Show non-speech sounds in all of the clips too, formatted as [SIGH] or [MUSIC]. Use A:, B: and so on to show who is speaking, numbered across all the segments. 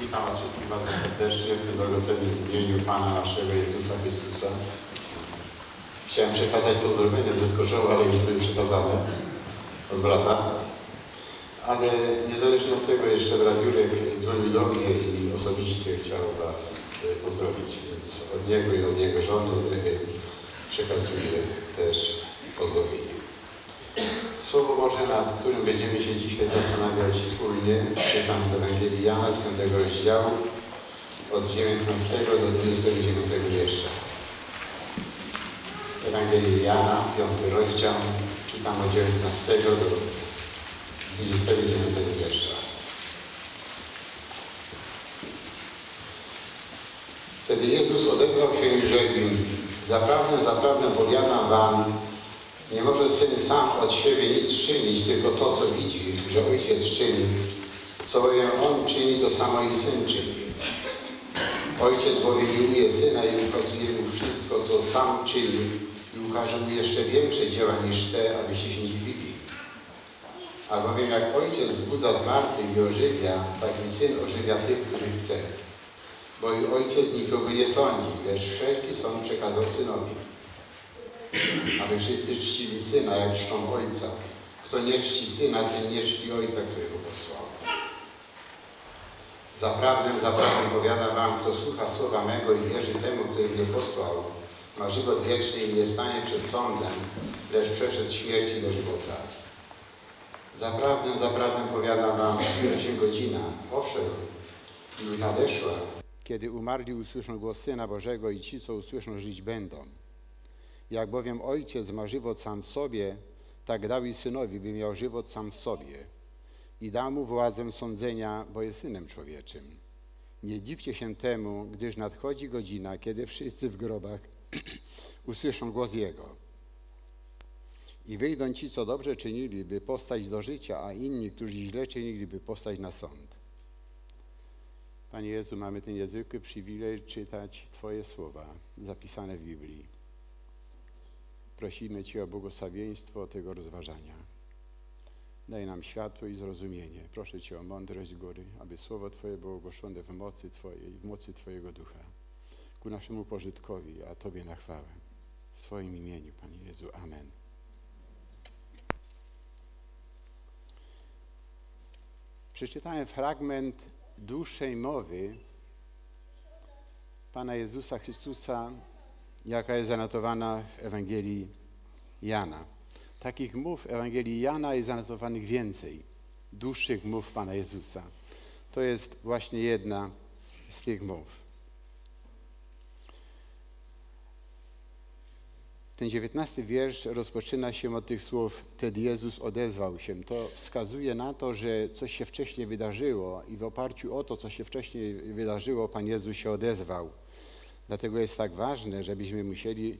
A: Witam Was wszystkich bardzo serdecznie w tym drogocennym imieniu Pana naszego Jezusa Chrystusa. Chciałem przekazać pozdrowienie ze Skoczowa, ale już były przekazane od brata. Ale niezależnie od tego jeszcze brat Jurek dzwonił do mnie i osobiście chciał Was e, pozdrowić, więc od niego i od jego żony e, przekazuję też pozdrowienie. Słowo Boże, nad którym będziemy się dzisiaj zastanawiać wspólnie, czytam z Ewangelii Jana z 5 rozdziału od 19 do 29 wiersza. Ewangelii Jana, 5 rozdział, czytam od 19 do 29 wiersza. Wtedy Jezus odezwał się i rzekł Zaprawdę, zaprawdę powiadam wam, nie może Syn sam od siebie nic czynić, tylko to, co widzi, że Ojciec czyni. Co bowiem On czyni, to samo i Syn czyni. Ojciec bowiem miłuje Syna i ukazuje Mu wszystko, co sam czyni i ukaże Mu jeszcze większe dzieła niż te, abyście się dziwili. Albowiem jak Ojciec zbudza zmartwych i ożywia, tak i Syn ożywia tych, których chce. Bo i Ojciec nikogo nie sądzi, lecz wszelki sąd przekazał Synowi aby wszyscy czcili Syna, jak czczą Ojca. Kto nie czci Syna, ten nie czci Ojca, którego posłał. Zaprawdę, zaprawdę powiadam wam, kto słucha słowa mego i wierzy temu, który mnie posłał, ma żywot wieczny i nie stanie przed sądem, lecz przeszedł śmierci do żywota. Zaprawdę, zaprawdę powiadam wam, zbliża się godzina, owszem, już nadeszła, kiedy umarli usłyszą głos Syna Bożego i ci, co usłyszą, żyć będą. Jak bowiem ojciec ma żywot sam w sobie, tak dał i synowi, by miał żywot sam w sobie. I dał mu władzę sądzenia, bo jest synem człowieczym. Nie dziwcie się temu, gdyż nadchodzi godzina, kiedy wszyscy w grobach [CLEARS THROAT] usłyszą głos Jego. I wyjdą ci, co dobrze czynili, by postać do życia, a inni, którzy źle czynili, by postać na sąd. Panie Jezu, mamy ten niezwykły przywilej czytać Twoje słowa zapisane w Biblii. Prosimy Cię o błogosławieństwo tego rozważania. Daj nam światło i zrozumienie. Proszę Cię o mądrość góry, aby Słowo Twoje było ogłoszone w mocy Twojej, w mocy Twojego Ducha, ku naszemu pożytkowi, a Tobie na chwałę. W Twoim imieniu, Panie Jezu. Amen. Przeczytałem fragment dłuższej mowy Pana Jezusa Chrystusa jaka jest zanotowana w Ewangelii Jana. Takich mów Ewangelii Jana jest zanotowanych więcej, dłuższych mów Pana Jezusa. To jest właśnie jedna z tych mów. Ten dziewiętnasty wiersz rozpoczyna się od tych słów Wtedy Jezus odezwał się. To wskazuje na to, że coś się wcześniej wydarzyło i w oparciu o to, co się wcześniej wydarzyło, Pan Jezus się odezwał. Dlatego jest tak ważne, żebyśmy musieli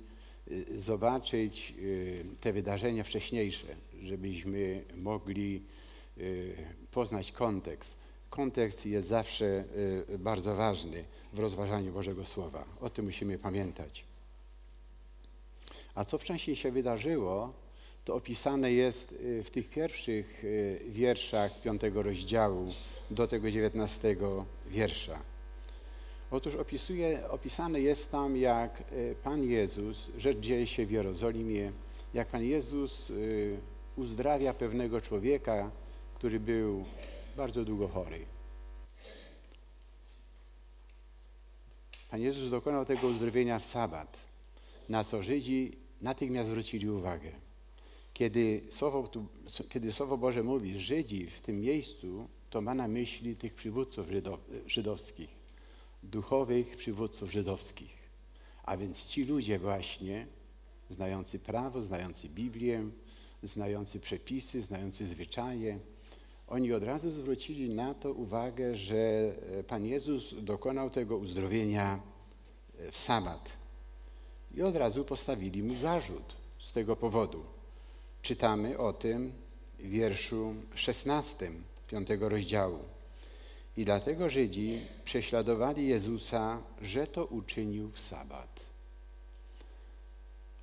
A: y, zobaczyć y, te wydarzenia wcześniejsze, żebyśmy mogli y, poznać kontekst. Kontekst jest zawsze bardzo ważny w rozważaniu Bożego Słowa. O tym musimy pamiętać. A co wcześniej się wydarzyło, to opisane jest w tych pierwszych wierszach piątego rozdziału do tego dziewiętnastego wiersza. Otóż opisuje, opisane jest tam, jak e, Pan Jezus, rzecz dzieje się w Jerozolimie, jak Pan Jezus e, uzdrawia pewnego człowieka, który był bardzo długo chory. Pan Jezus dokonał tego uzdrowienia w sabat, na co Żydzi natychmiast zwrócili uwagę. Kiedy Słowo, kiedy Słowo Boże mówi Żydzi w tym miejscu, to ma na myśli tych przywódców żydowskich duchowych przywódców żydowskich. A więc ci ludzie właśnie, znający prawo, znający Biblię, znający przepisy, znający zwyczaje, oni od razu zwrócili na to uwagę, że e, Pan Jezus dokonał tego uzdrowienia e, w sabat. I od razu postawili mu zarzut z tego powodu. Czytamy o tym w wierszu 16 piątego rozdziału. I dlatego Żydzi prześladowali Jezusa, że to uczynił w sabat.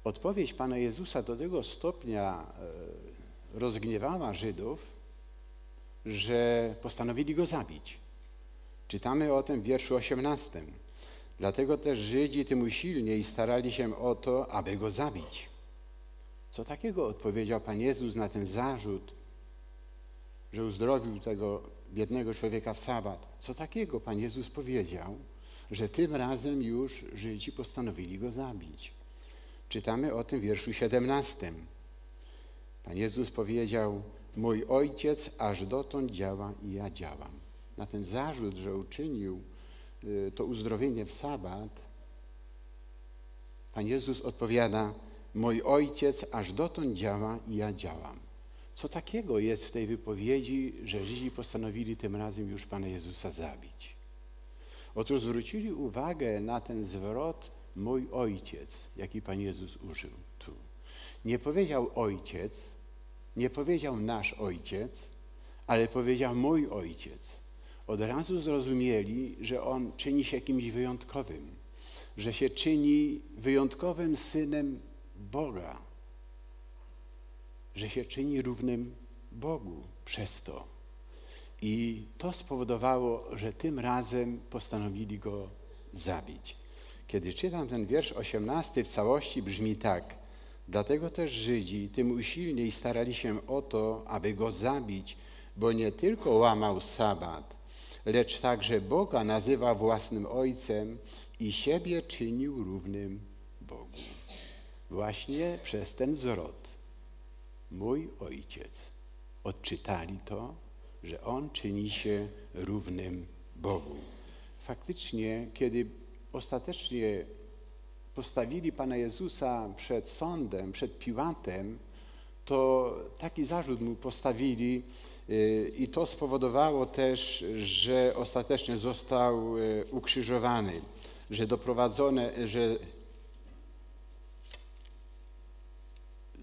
A: Odpowiedź Pana Jezusa do tego stopnia e, rozgniewała Żydów, że postanowili go zabić. Czytamy o tym w wierszu 18. Dlatego też Żydzi tym usilniej starali się o to, aby go zabić. Co takiego odpowiedział Pan Jezus na ten zarzut, że uzdrowił tego biednego człowieka w sabat? Co takiego Pan Jezus powiedział, że tym razem już Żydzi postanowili go zabić? Czytamy o tym w wierszu 17. Pan Jezus powiedział: Mój ojciec aż dotąd działa i ja działam. Na ten zarzut, że uczynił y, to uzdrowienie w sabat, Pan Jezus odpowiada: Mój ojciec aż dotąd działa i ja działam. Co takiego jest w tej wypowiedzi, że Żydzi postanowili tym razem już Pana Jezusa zabić? Otóż zwrócili uwagę na ten zwrot mój ojciec, jaki Pan Jezus użył tu. Nie powiedział ojciec, nie powiedział nasz ojciec, ale powiedział mój ojciec. Od razu zrozumieli, że on czyni się kimś wyjątkowym, że się czyni wyjątkowym synem Boga, że się czyni równym Bogu przez to. I to spowodowało, że tym razem postanowili go zabić. Kiedy czytam ten wiersz 18 w całości brzmi tak. Dlatego też Żydzi tym usilniej starali się o to, aby go zabić, bo nie tylko łamał sabat, lecz także Boga nazywa własnym Ojcem i siebie czynił równym Bogu. Właśnie przez ten zwrot mój Ojciec odczytali to, że On czyni się równym Bogu. Faktycznie, kiedy ostatecznie postawili Pana Jezusa przed sądem, przed Piłatem, to taki zarzut mu postawili y, i to spowodowało też, że ostatecznie został y, ukrzyżowany, że doprowadzone, że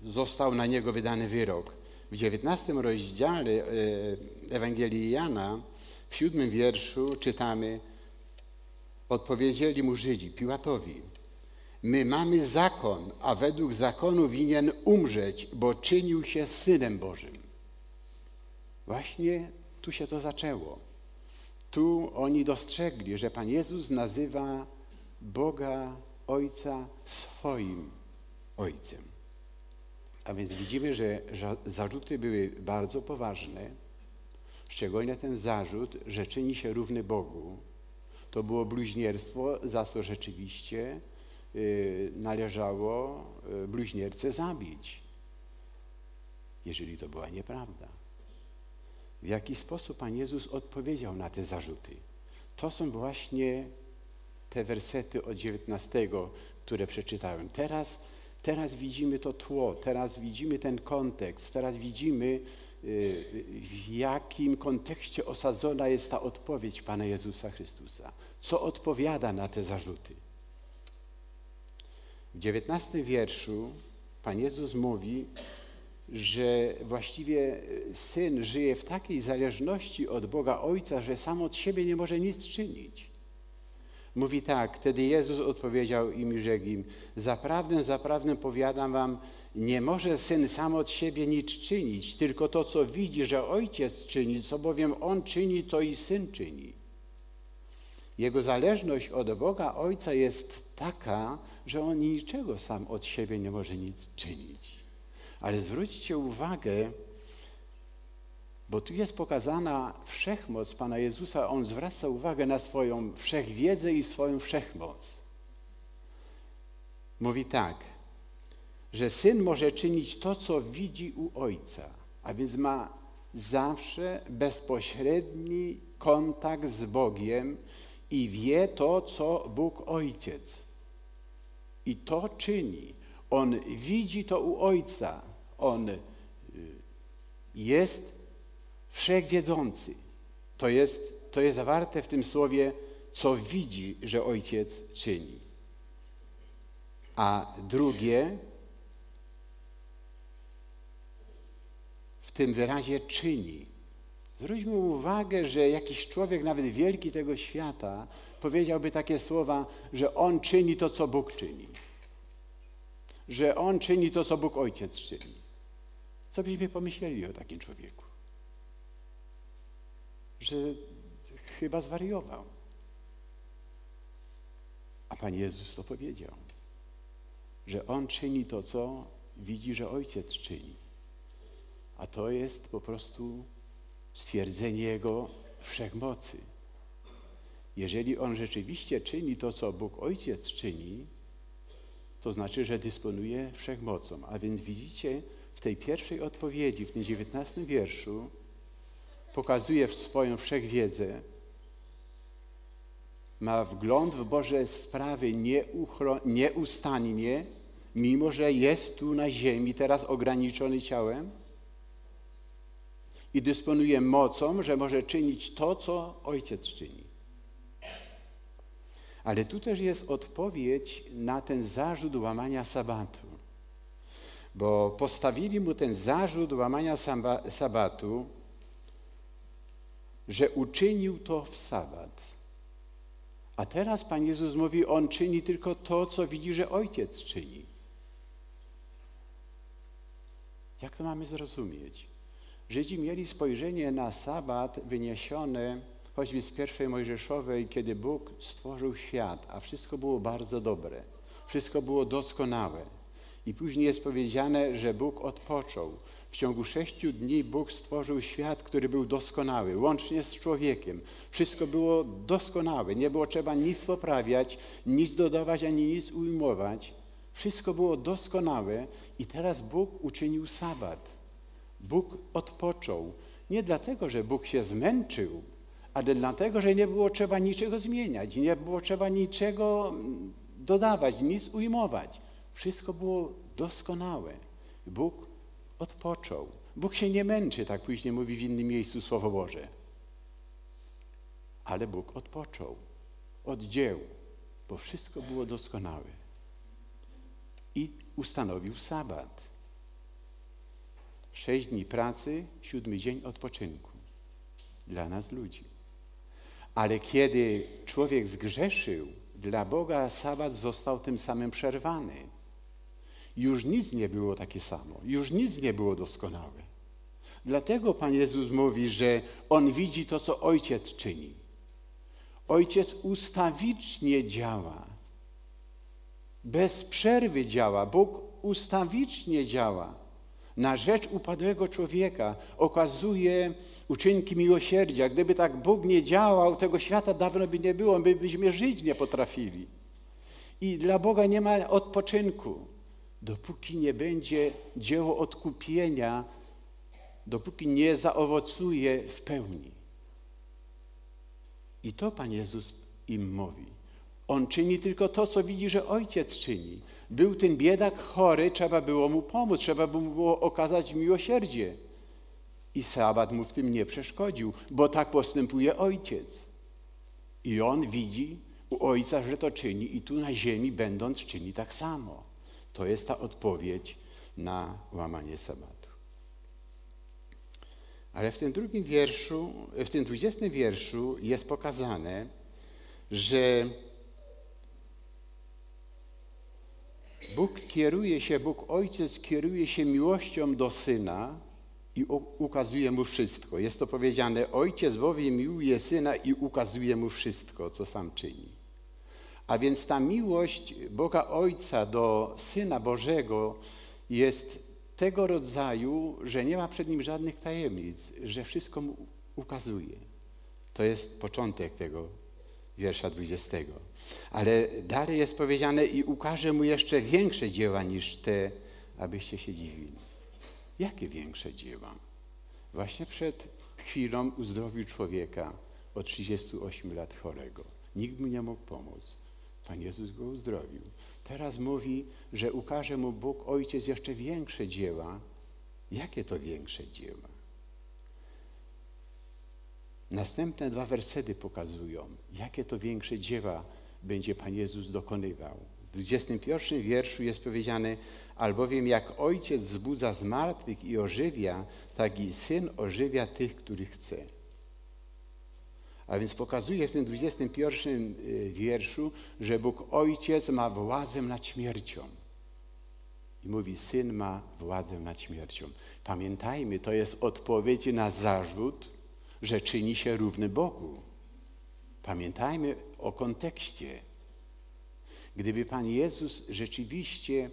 A: został na niego wydany wyrok. W dziewiętnastym rozdziale y, Ewangelii Jana, w siódmym wierszu czytamy Odpowiedzieli mu Żydzi, Piłatowi, my mamy zakon, a według zakonu winien umrzeć, bo czynił się Synem Bożym. Właśnie tu się to zaczęło. Tu oni dostrzegli, że Pan Jezus nazywa Boga Ojca swoim Ojcem. A więc widzimy, że zarzuty były bardzo poważne, szczególnie ten zarzut, że czyni się równy Bogu, to było bluźnierstwo, za co rzeczywiście y, należało y, bluźniercę zabić, jeżeli to była nieprawda. W jaki sposób Pan Jezus odpowiedział na te zarzuty? To są właśnie te wersety od 19, które przeczytałem. Teraz, teraz widzimy to tło, teraz widzimy ten kontekst, teraz widzimy Y, w jakim kontekście osadzona jest ta odpowiedź Pana Jezusa Chrystusa. Co odpowiada na te zarzuty? W dziewiętnastym wierszu Pan Jezus mówi, że właściwie Syn żyje w takiej zależności od Boga Ojca, że sam od siebie nie może nic czynić. Mówi tak, wtedy Jezus odpowiedział im i rzekł im, zaprawdę, zaprawdę powiadam wam, nie może syn sam od siebie nic czynić, tylko to, co widzi, że ojciec czyni, co bowiem on czyni, to i syn czyni. Jego zależność od Boga Ojca jest taka, że on niczego sam od siebie nie może nic czynić. Ale zwróćcie uwagę, bo tu jest pokazana wszechmoc Pana Jezusa. On zwraca uwagę na swoją wszechwiedzę i swoją wszechmoc. Mówi tak, że syn może czynić to, co widzi u ojca, a więc ma zawsze bezpośredni kontakt z Bogiem i wie to, co Bóg Ojciec. I to czyni. On widzi to u Ojca. On y, jest wszechwiedzący. To jest, to jest zawarte w tym słowie, co widzi, że Ojciec czyni. A drugie, w tym wyrazie czyni. Zwróćmy uwagę, że jakiś człowiek, nawet wielki tego świata, powiedziałby takie słowa, że on czyni to, co Bóg czyni. Że on czyni to, co Bóg Ojciec czyni. Co byśmy pomyśleli o takim człowieku? Że chyba zwariował. A Pan Jezus to powiedział, że On czyni to, co widzi, że Ojciec czyni. A to jest po prostu stwierdzenie Jego wszechmocy. Jeżeli On rzeczywiście czyni to, co Bóg Ojciec czyni, to znaczy, że dysponuje wszechmocą. A więc widzicie, w tej pierwszej odpowiedzi, w tym dziewiętnastym wierszu, pokazuje swoją wszechwiedzę, ma wgląd w Boże sprawy nieustannie, mimo że jest tu na ziemi, teraz ograniczony ciałem i dysponuje mocą, że może czynić to, co Ojciec czyni. Ale tu też jest odpowiedź na ten zarzut łamania sabatu. Bo postawili mu ten zarzut łamania sabatu, że uczynił to w sabat. A teraz Pan Jezus mówi, On czyni tylko to, co widzi, że Ojciec czyni. Jak to mamy zrozumieć? Żydzi mieli spojrzenie na sabat wyniesione choćby z pierwszej Mojżeszowej, kiedy Bóg stworzył świat, a wszystko było bardzo dobre, wszystko było doskonałe. I później jest powiedziane, że Bóg odpoczął. W ciągu sześciu dni Bóg stworzył świat, który był doskonały, łącznie z człowiekiem. Wszystko było doskonałe, nie było trzeba nic poprawiać, nic dodawać ani nic ujmować. Wszystko było doskonałe i teraz Bóg uczynił sabat. Bóg odpoczął. Nie dlatego, że Bóg się zmęczył, ale dlatego, że nie było trzeba niczego zmieniać, nie było trzeba niczego dodawać, nic ujmować. Wszystko było doskonałe. Bóg odpoczął. Bóg się nie męczy, tak później mówi w innym miejscu Słowo Boże. Ale Bóg odpoczął od bo wszystko było doskonałe. I ustanowił sabat. Sześć dni pracy, siódmy dzień odpoczynku dla nas ludzi. Ale kiedy człowiek zgrzeszył, dla Boga sabat został tym samym przerwany. Już nic nie było takie samo, już nic nie było doskonałe. Dlatego Pan Jezus mówi, że On widzi to, co Ojciec czyni. Ojciec ustawicznie działa, bez przerwy działa. Bóg ustawicznie działa na rzecz upadłego człowieka, okazuje uczynki miłosierdzia. Gdyby tak Bóg nie działał, tego świata dawno by nie było, my byśmy żyć nie potrafili. I dla Boga nie ma odpoczynku, dopóki nie będzie dzieło odkupienia, dopóki nie zaowocuje w pełni. I to Pan Jezus im mówi. On czyni tylko to, co widzi, że Ojciec czyni. Był ten biedak chory, trzeba było mu pomóc, trzeba było okazać miłosierdzie. I sabat mu w tym nie przeszkodził, bo tak postępuje ojciec. I on widzi u ojca, że to czyni, i tu na ziemi, będąc, czyni tak samo. To jest ta odpowiedź na łamanie sabatu. Ale w tym drugim wierszu, w tym dwudziestym wierszu jest pokazane, że Bóg kieruje się, Bóg Ojciec kieruje się miłością do Syna, i ukazuje mu wszystko. Jest to powiedziane, ojciec bowiem miłuje syna i ukazuje mu wszystko, co sam czyni. A więc ta miłość Boga Ojca do Syna Bożego jest tego rodzaju, że nie ma przed nim żadnych tajemnic, że wszystko mu ukazuje. To jest początek tego wiersza 20. Ale dalej jest powiedziane i ukaże mu jeszcze większe dzieła niż te, abyście się dziwili. Jakie większe dzieła? Właśnie przed chwilą uzdrowił człowieka od 38 lat chorego. Nikt mu nie mógł pomóc. Pan Jezus go uzdrowił. Teraz mówi, że ukaże mu Bóg Ojciec jeszcze większe dzieła. Jakie to większe dzieła? Następne dwa wersety pokazują, jakie to większe dzieła będzie Pan Jezus dokonywał. W 21 wierszu jest powiedziane, albowiem jak ojciec wzbudza z martwych i ożywia, tak i syn ożywia tych, których chce. A więc pokazuje w tym 21 y, wierszu, że Bóg Ojciec ma władzę nad śmiercią. I mówi, syn ma władzę nad śmiercią. Pamiętajmy, to jest odpowiedź na zarzut, że czyni się równy Bogu. Pamiętajmy o kontekście. Gdyby Pan Jezus rzeczywiście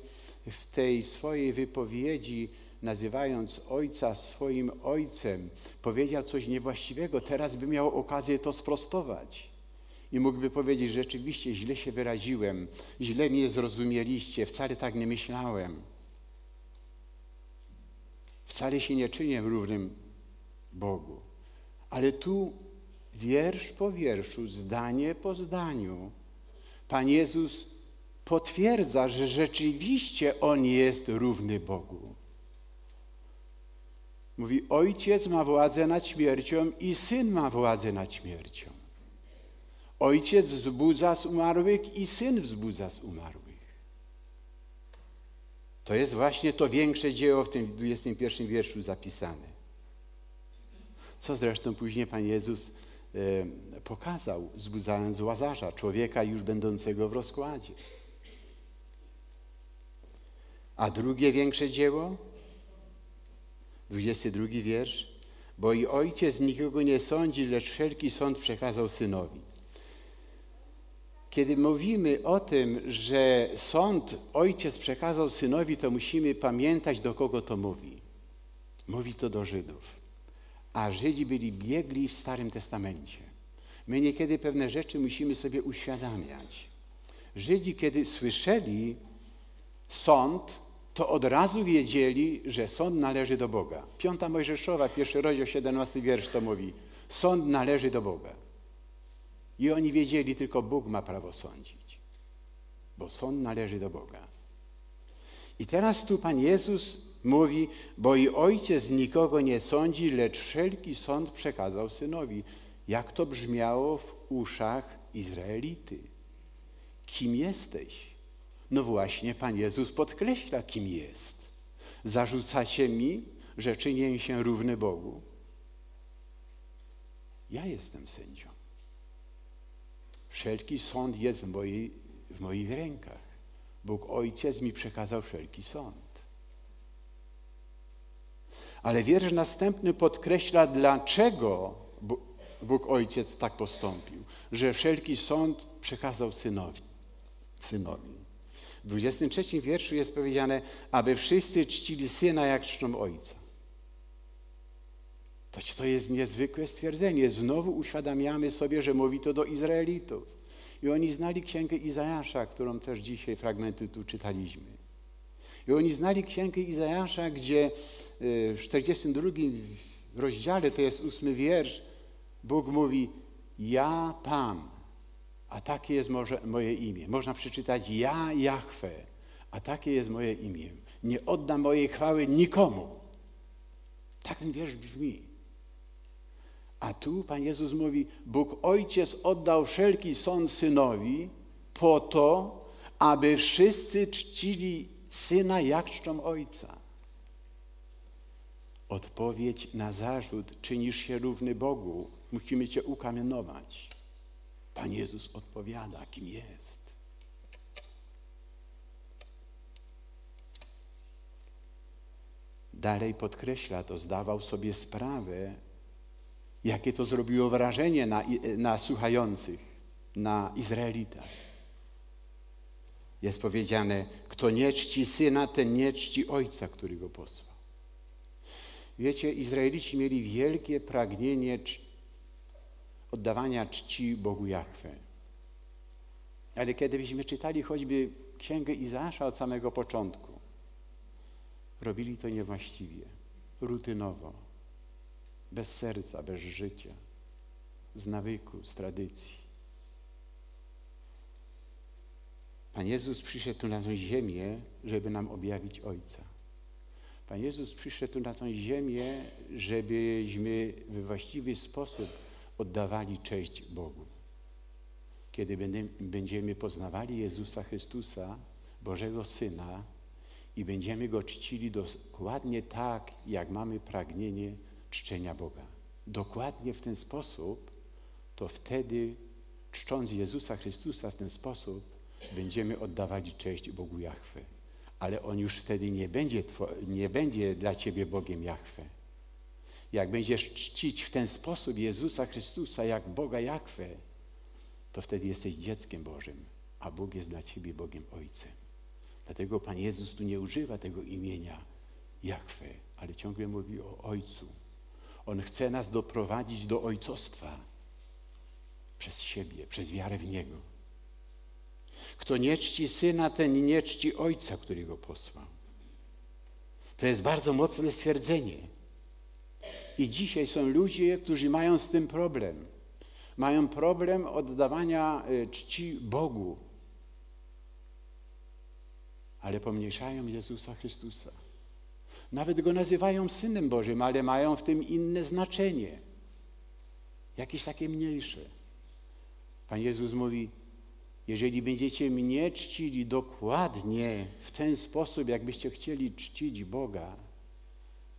A: w tej swojej wypowiedzi, nazywając Ojca swoim Ojcem, powiedział coś niewłaściwego, teraz by miał okazję to sprostować. I mógłby powiedzieć, rzeczywiście źle się wyraziłem, źle mnie zrozumieliście, wcale tak nie myślałem. Wcale się nie czynię równym Bogu. Ale tu wiersz po wierszu, zdanie po zdaniu, Pan Jezus potwierdza, że rzeczywiście On jest równy Bogu. Mówi, ojciec ma władzę nad śmiercią i syn ma władzę nad śmiercią. Ojciec wzbudza z umarłych i syn wzbudza z umarłych. To jest właśnie to większe dzieło w tym 21 wierszu zapisane. Co zresztą później Pan Jezus e, pokazał, wzbudzając Łazarza, człowieka już będącego w rozkładzie. A drugie większe dzieło, 22 wiersz, bo i ojciec nikogo nie sądzi, lecz wszelki sąd przekazał synowi. Kiedy mówimy o tym, że sąd ojciec przekazał synowi, to musimy pamiętać, do kogo to mówi. Mówi to do Żydów. A Żydzi byli biegli w Starym Testamencie. My niekiedy pewne rzeczy musimy sobie uświadamiać. Żydzi, kiedy słyszeli sąd, to od razu wiedzieli, że sąd należy do Boga. Piąta Mojżeszowa, pierwszy rozdział, 17 wiersz to mówi. Sąd należy do Boga. I oni wiedzieli, tylko Bóg ma prawo sądzić, bo sąd należy do Boga. I teraz tu Pan Jezus mówi, bo i ojciec nikogo nie sądzi, lecz wszelki sąd przekazał synowi. Jak to brzmiało w uszach Izraelity? Kim jesteś? No właśnie, Pan Jezus podkreśla, kim jest. Zarzucacie mi, że czynię się równy Bogu. Ja jestem sędzią. Wszelki sąd jest w, mojej, w moich rękach. Bóg Ojciec mi przekazał wszelki sąd. Ale wiersz następny podkreśla, dlaczego Bóg Ojciec tak postąpił, że wszelki sąd przekazał synowi. synowi. W 23 wierszu jest powiedziane, aby wszyscy czcili syna jak czczą ojca. To, to jest niezwykłe stwierdzenie. Znowu uświadamiamy sobie, że mówi to do Izraelitów. I oni znali księgę Izajasza, którą też dzisiaj fragmenty tu czytaliśmy. I oni znali księgę Izajasza, gdzie y, w 42 rozdziale, to jest ósmy wiersz, Bóg mówi, ja Pan, a takie jest może moje imię. Można przeczytać, ja Jahwe, a takie jest moje imię. Nie oddam mojej chwały nikomu. Tak ten wiersz brzmi. A tu Pan Jezus mówi, Bóg Ojciec oddał wszelki sąd Synowi po to, aby wszyscy czcili Syna jak czczą Ojca. Odpowiedź na zarzut, czynisz się równy Bogu, musimy Cię ukamienować. Pan Jezus odpowiada, kim jest. Dalej podkreśla to, zdawał sobie sprawę, jakie to zrobiło wrażenie na, na słuchających, na Izraelitach. Jest powiedziane, kto nie czci syna, ten nie czci ojca, który go posłał. Wiecie, Izraelici mieli wielkie pragnienie oddawania czci Bogu Jahwe. Ale kiedy byśmy czytali choćby księgę Izaasza od samego początku, robili to niewłaściwie, rutynowo bez serca, bez życia, z nawyku, z tradycji. Pan Jezus przyszedł tu na tę ziemię, żeby nam objawić Ojca. Pan Jezus przyszedł tu na tę ziemię, żebyśmy we właściwy sposób oddawali cześć Bogu. Kiedy będziemy poznawali Jezusa Chrystusa, Bożego Syna, i będziemy Go czcili dokładnie tak, jak mamy pragnienie czczenia Boga. Dokładnie w ten sposób, to wtedy, czcząc Jezusa Chrystusa w ten sposób, będziemy oddawali cześć Bogu Jahwe. Ale On już wtedy nie będzie, nie będzie dla Ciebie Bogiem Jahwe. Jak będziesz czcić w ten sposób Jezusa Chrystusa jak Boga Jahwe, to wtedy jesteś dzieckiem Bożym, a Bóg jest dla ciebie Bogiem Ojcem. Dlatego Pan Jezus tu nie używa tego imienia Jachwę, ale ciągle mówi o Ojcu. On chce nas doprowadzić do ojcostwa przez siebie, przez wiarę w Niego. Kto nie czci Syna, ten nie czci Ojca, który Go posłał. To jest bardzo mocne stwierdzenie. I dzisiaj są ludzie, którzy mają z tym problem. Mają problem oddawania e, czci Bogu, ale pomniejszają Jezusa Chrystusa. Nawet go nazywają Synem Bożym, ale mają w tym inne znaczenie. Jakieś takie mniejsze. Pan Jezus mówi, jeżeli będziecie mnie czcili dokładnie w ten sposób, jakbyście chcieli czcić Boga,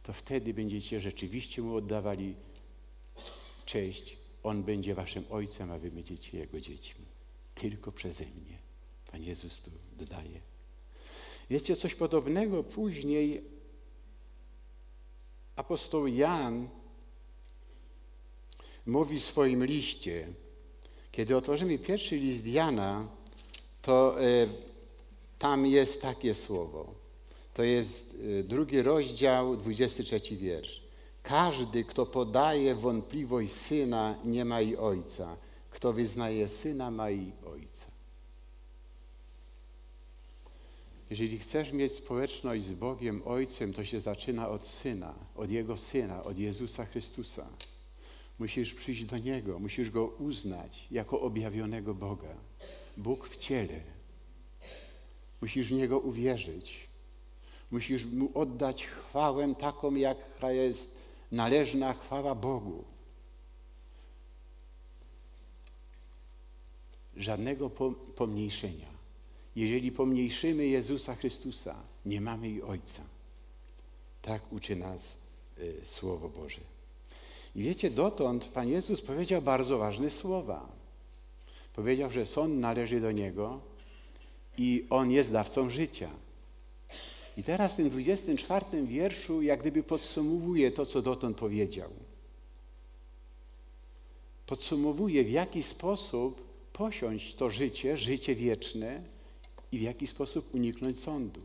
A: to wtedy będziecie rzeczywiście Mu oddawali cześć. On będzie waszym Ojcem, a wy będziecie Jego dziećmi. Tylko przeze mnie. Pan Jezus tu dodaje. Wiecie, coś podobnego później apostoł Jan mówi w swoim liście. Kiedy otworzymy pierwszy list Jana, to e, tam jest takie słowo. To jest e, drugi rozdział, 23 wiersz. Każdy, kto podaje wątpliwość syna, nie ma i ojca. Kto wyznaje syna, ma i ojca. Jeżeli chcesz mieć społeczność z Bogiem Ojcem, to się zaczyna od Syna, od Jego Syna, od Jezusa Chrystusa. Musisz przyjść do Niego, musisz Go uznać jako objawionego Boga. Bóg w ciele. Musisz w Niego uwierzyć. Musisz Mu oddać chwałę taką, jaka jest należna chwała Bogu. Żadnego pomniejszenia. Jeżeli pomniejszymy Jezusa Chrystusa, nie mamy i Ojca. Tak uczy nas y, Słowo Boże. I wiecie, dotąd Pan Jezus powiedział bardzo ważne słowa. Powiedział, że sąd należy do Niego i On jest dawcą życia. I teraz w tym 24 wierszu jak gdyby podsumowuje to, co dotąd powiedział. Podsumowuje, w jaki sposób posiąść to życie, życie wieczne, i w jaki sposób uniknąć sądu.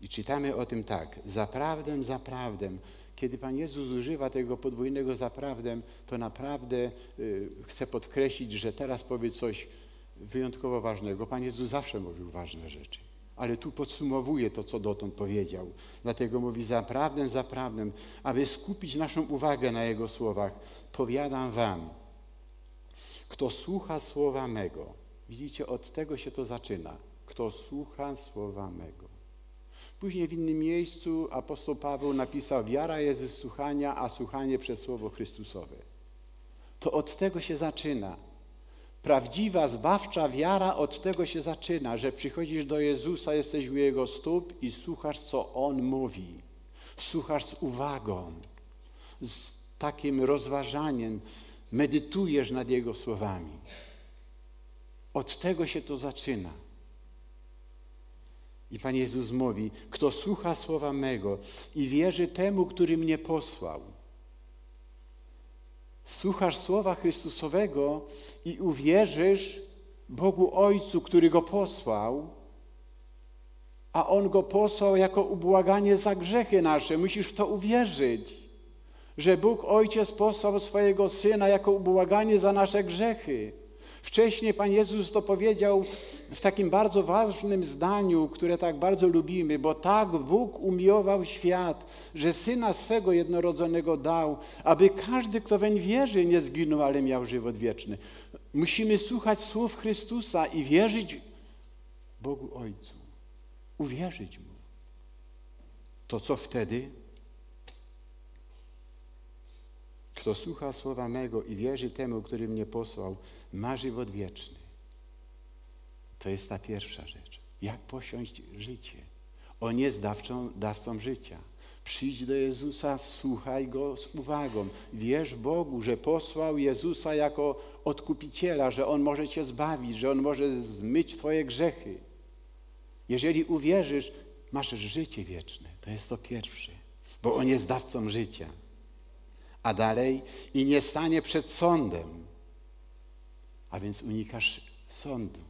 A: I czytamy o tym tak, zaprawdę, zaprawdę. Kiedy Pan Jezus używa tego podwójnego zaprawdę, to naprawdę y, podkreślić, że teraz powie coś wyjątkowo ważnego. Pan Jezus zawsze mówił ważne rzeczy, ale tu podsumowuje to, co dotąd powiedział. Dlatego mówi zaprawdę, zaprawdę, aby skupić naszą uwagę na Jego słowach. Powiadam wam, kto słucha słowa mego, Widzicie, od tego się to zaczyna. Kto słucha słowa mego. Później w innym miejscu apostoł Paweł napisał: Wiara jest ze słuchania, a słuchanie przez słowo Chrystusowe. To od tego się zaczyna. Prawdziwa, zbawcza wiara od tego się zaczyna, że przychodzisz do Jezusa, jesteś u Jego stóp i słuchasz, co On mówi. Słuchasz z uwagą, z takim rozważaniem, medytujesz nad Jego słowami. Od tego się to zaczyna. I Pan Jezus mówi, kto słucha słowa mego i wierzy temu, który mnie posłał. Słuchasz słowa Chrystusowego i uwierzysz Bogu Ojcu, który go posłał, a On go posłał jako ubłaganie za grzechy nasze. Musisz w to uwierzyć, że Bóg Ojciec posłał swojego Syna jako ubłaganie za nasze grzechy. Wcześniej Pan Jezus to powiedział w takim bardzo ważnym zdaniu, które tak bardzo lubimy, bo tak Bóg umiłował świat, że Syna swego jednorodzonego dał, aby każdy, kto weń wierzy, nie zginął, ale miał żywot wieczny. Musimy słuchać słów Chrystusa i wierzyć Bogu Ojcu. Uwierzyć Mu. To co wtedy? Kto słucha słowa mego i wierzy temu, który mnie posłał, ma żywot wieczny. To jest ta pierwsza rzecz. Jak posiąść życie? On jest dawcą, życia. Przyjdź do Jezusa, słuchaj Go z uwagą. Wierz Bogu, że posłał Jezusa jako odkupiciela, że On może Cię zbawić, że On może zmyć Twoje grzechy. Jeżeli uwierzysz, masz życie wieczne. To jest to pierwsze, bo On jest dawcą życia. A dalej i nie stanie przed sądem a więc unikasz sądu.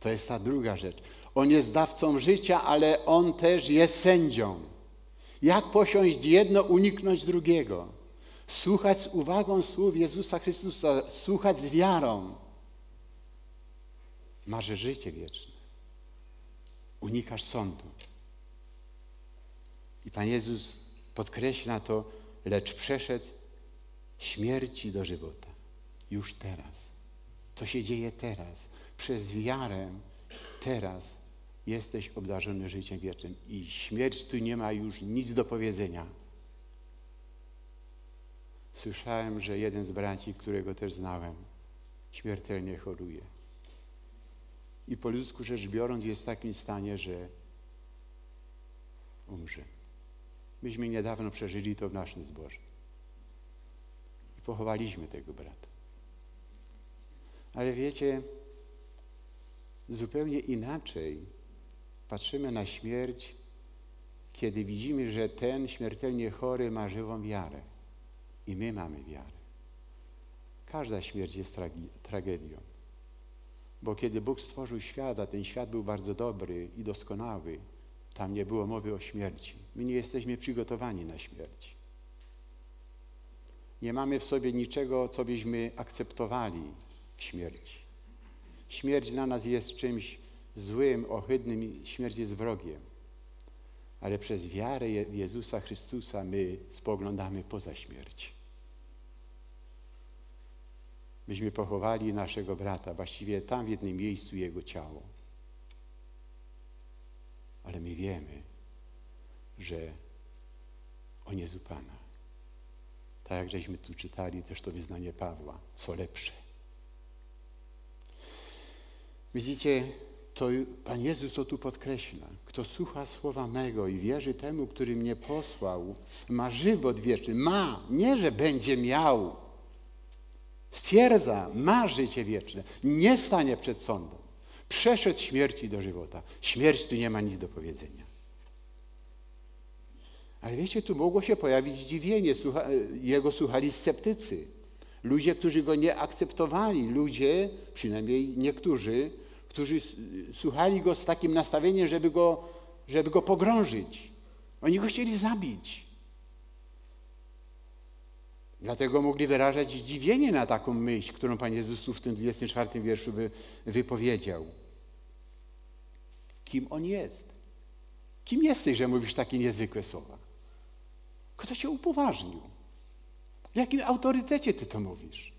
A: To jest ta druga rzecz. On jest dawcą życia, ale on też jest sędzią. Jak posiąść jedno, uniknąć drugiego? Słuchać z uwagą słów Jezusa Chrystusa, słuchać z wiarą. Masz życie wieczne. Unikasz sądu. I Pan Jezus podkreśla to, lecz przeszedł śmierci do żywota. Już teraz. To się dzieje teraz. Przez wiarę teraz jesteś obdarzony życiem wiecznym i śmierć tu nie ma już nic do powiedzenia. Słyszałem, że jeden z braci, którego też znałem, śmiertelnie choruje. I po ludzku rzecz biorąc jest w takim stanie, że umrze. Myśmy niedawno przeżyli to w naszym zborze. I pochowaliśmy tego brata. Ale wiecie, zupełnie inaczej patrzymy na śmierć, kiedy widzimy, że ten śmiertelnie chory ma żywą wiarę. I my mamy wiarę. Każda śmierć jest tragedią. Bo kiedy Bóg stworzył świat, a ten świat był bardzo dobry i doskonały, tam nie było mowy o śmierci. My nie jesteśmy przygotowani na śmierć. Nie mamy w sobie niczego, co byśmy akceptowali w śmierci. Śmierć dla nas jest czymś złym, ohydnym, śmierć jest wrogiem. Ale przez wiarę Jezusa Chrystusa my spoglądamy poza śmierć. Myśmy pochowali naszego brata, właściwie tam w jednym miejscu jego ciało. Ale my wiemy, że On jest u Pana. Tak jak żeśmy tu czytali też to wyznanie Pawła, co lepsze. Widzicie, to Pan Jezus to tu podkreśla. Kto słucha słowa mego i wierzy temu, który mnie posłał, ma żywot wieczny. Ma, nie że będzie miał. Stwierdza, ma życie wieczne. Nie stanie przed sądem. Przeszedł śmierci do żywota. Śmierć tu nie ma nic do powiedzenia. Ale wiecie, tu mogło się pojawić zdziwienie. Słucha, jego słuchali sceptycy. Ludzie, którzy go nie akceptowali. Ludzie, przynajmniej niektórzy, którzy słuchali go z takim nastawieniem, żeby go, żeby go pogrążyć. Oni go chcieli zabić. Dlatego mogli wyrażać zdziwienie na taką myśl, którą Pan Jezus tu w tym 24 wierszu wy, wypowiedział. Kim On jest? Kim jesteś, że mówisz takie niezwykłe słowa? Kto cię upoważnił? W jakim autorytecie ty to mówisz?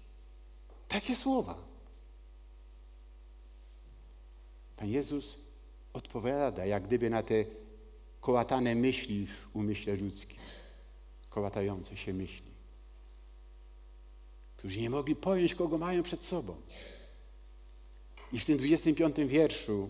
A: Takie słowa. Pan Jezus odpowiada jak gdyby na te kołatane myśli w umyśle ludzkim, kołatające się myśli, którzy nie mogli pojąć, kogo mają przed sobą. I w tym 25 wierszu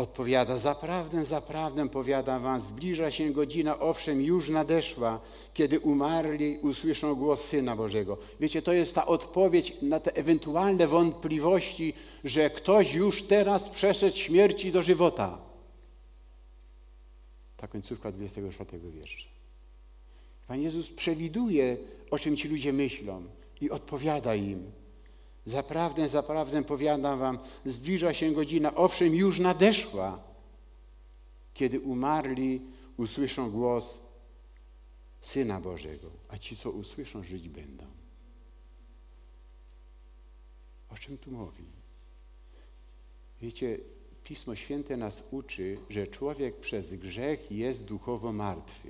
A: odpowiada, zaprawdę, zaprawdę powiadam wam, zbliża się godzina, owszem, już nadeszła, kiedy umarli usłyszą głos Syna Bożego. Wiecie, to jest ta odpowiedź na te ewentualne wątpliwości, że ktoś już teraz przeszedł śmierci do żywota. Ta końcówka 24 wiersza. Pan Jezus przewiduje, o czym ci ludzie myślą i odpowiada im. Zaprawdę, zaprawdę powiadam wam, zbliża się godzina, owszem, już nadeszła, kiedy umarli usłyszą głos Syna Bożego, a ci, co usłyszą, żyć będą. O czym tu mówi? Wiecie, Pismo Święte nas uczy, że człowiek przez grzech jest duchowo martwy.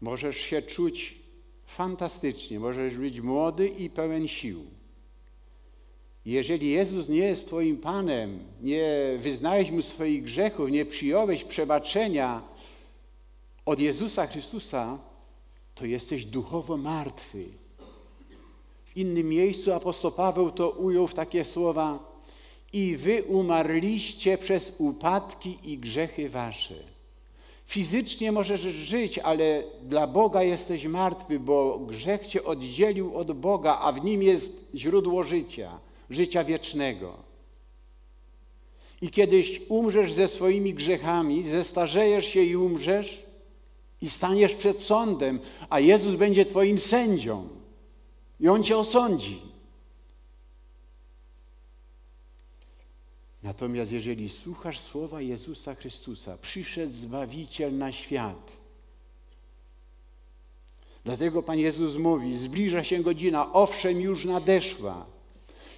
A: Możesz się czuć fantastycznie, możesz być młody i pełen sił. Jeżeli Jezus nie jest Twoim Panem, nie wyznałeś Mu swoich grzechów, nie przyjąłeś przebaczenia od Jezusa Chrystusa, to jesteś duchowo martwy. W innym miejscu apostoł Paweł to ujął w takie słowa i wy umarliście przez upadki i grzechy wasze. Fizycznie możesz żyć, ale dla Boga jesteś martwy, bo grzech cię oddzielił od Boga, a w nim jest źródło życia, życia wiecznego. I kiedyś umrzesz ze swoimi grzechami, zestarzejesz się i umrzesz i staniesz przed sądem, a Jezus będzie Twoim sędzią. I On cię osądzi. Natomiast jeżeli słuchasz słowa Jezusa Chrystusa, przyszedł Zbawiciel na świat. Dlatego Pan Jezus mówi, zbliża się godzina, owszem już nadeszła.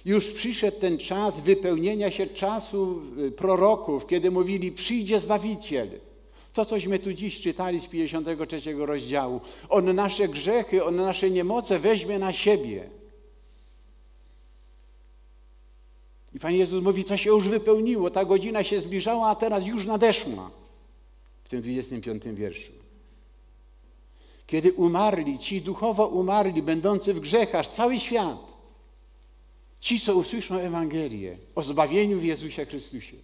A: Już przyszedł ten czas wypełnienia się czasu y, proroków, kiedy mówili, przyjdzie Zbawiciel. To, cośmy tu dziś czytali z 53 rozdziału. On nasze grzechy, on nasze niemoce weźmie na siebie. I Pan Jezus mówi, to się już wypełniło, ta godzina się zbliżała, a teraz już nadeszła. W tym 25 wierszu. Kiedy umarli, ci duchowo umarli, będący w grzechach, cały świat, ci, co usłyszą Ewangelię o zbawieniu w Jezusie Chrystusie,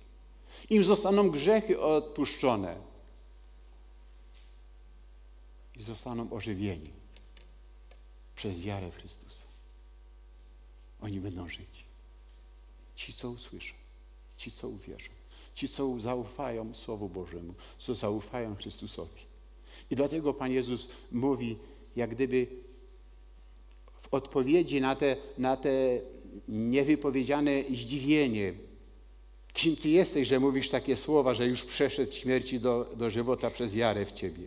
A: im zostaną grzechy odpuszczone i zostaną ożywieni przez wiarę w Chrystusa. Oni będą żyć. Ci, co usłyszą, ci, co uwierzą, ci, co zaufają Słowu Bożemu, co zaufają Chrystusowi. I dlatego Pan Jezus mówi, jak gdyby w odpowiedzi na te, na te niewypowiedziane zdziwienie, kim Ty jesteś, że mówisz takie słowa, że już przeszedł śmierci do, do żywota przez wiarę w Ciebie.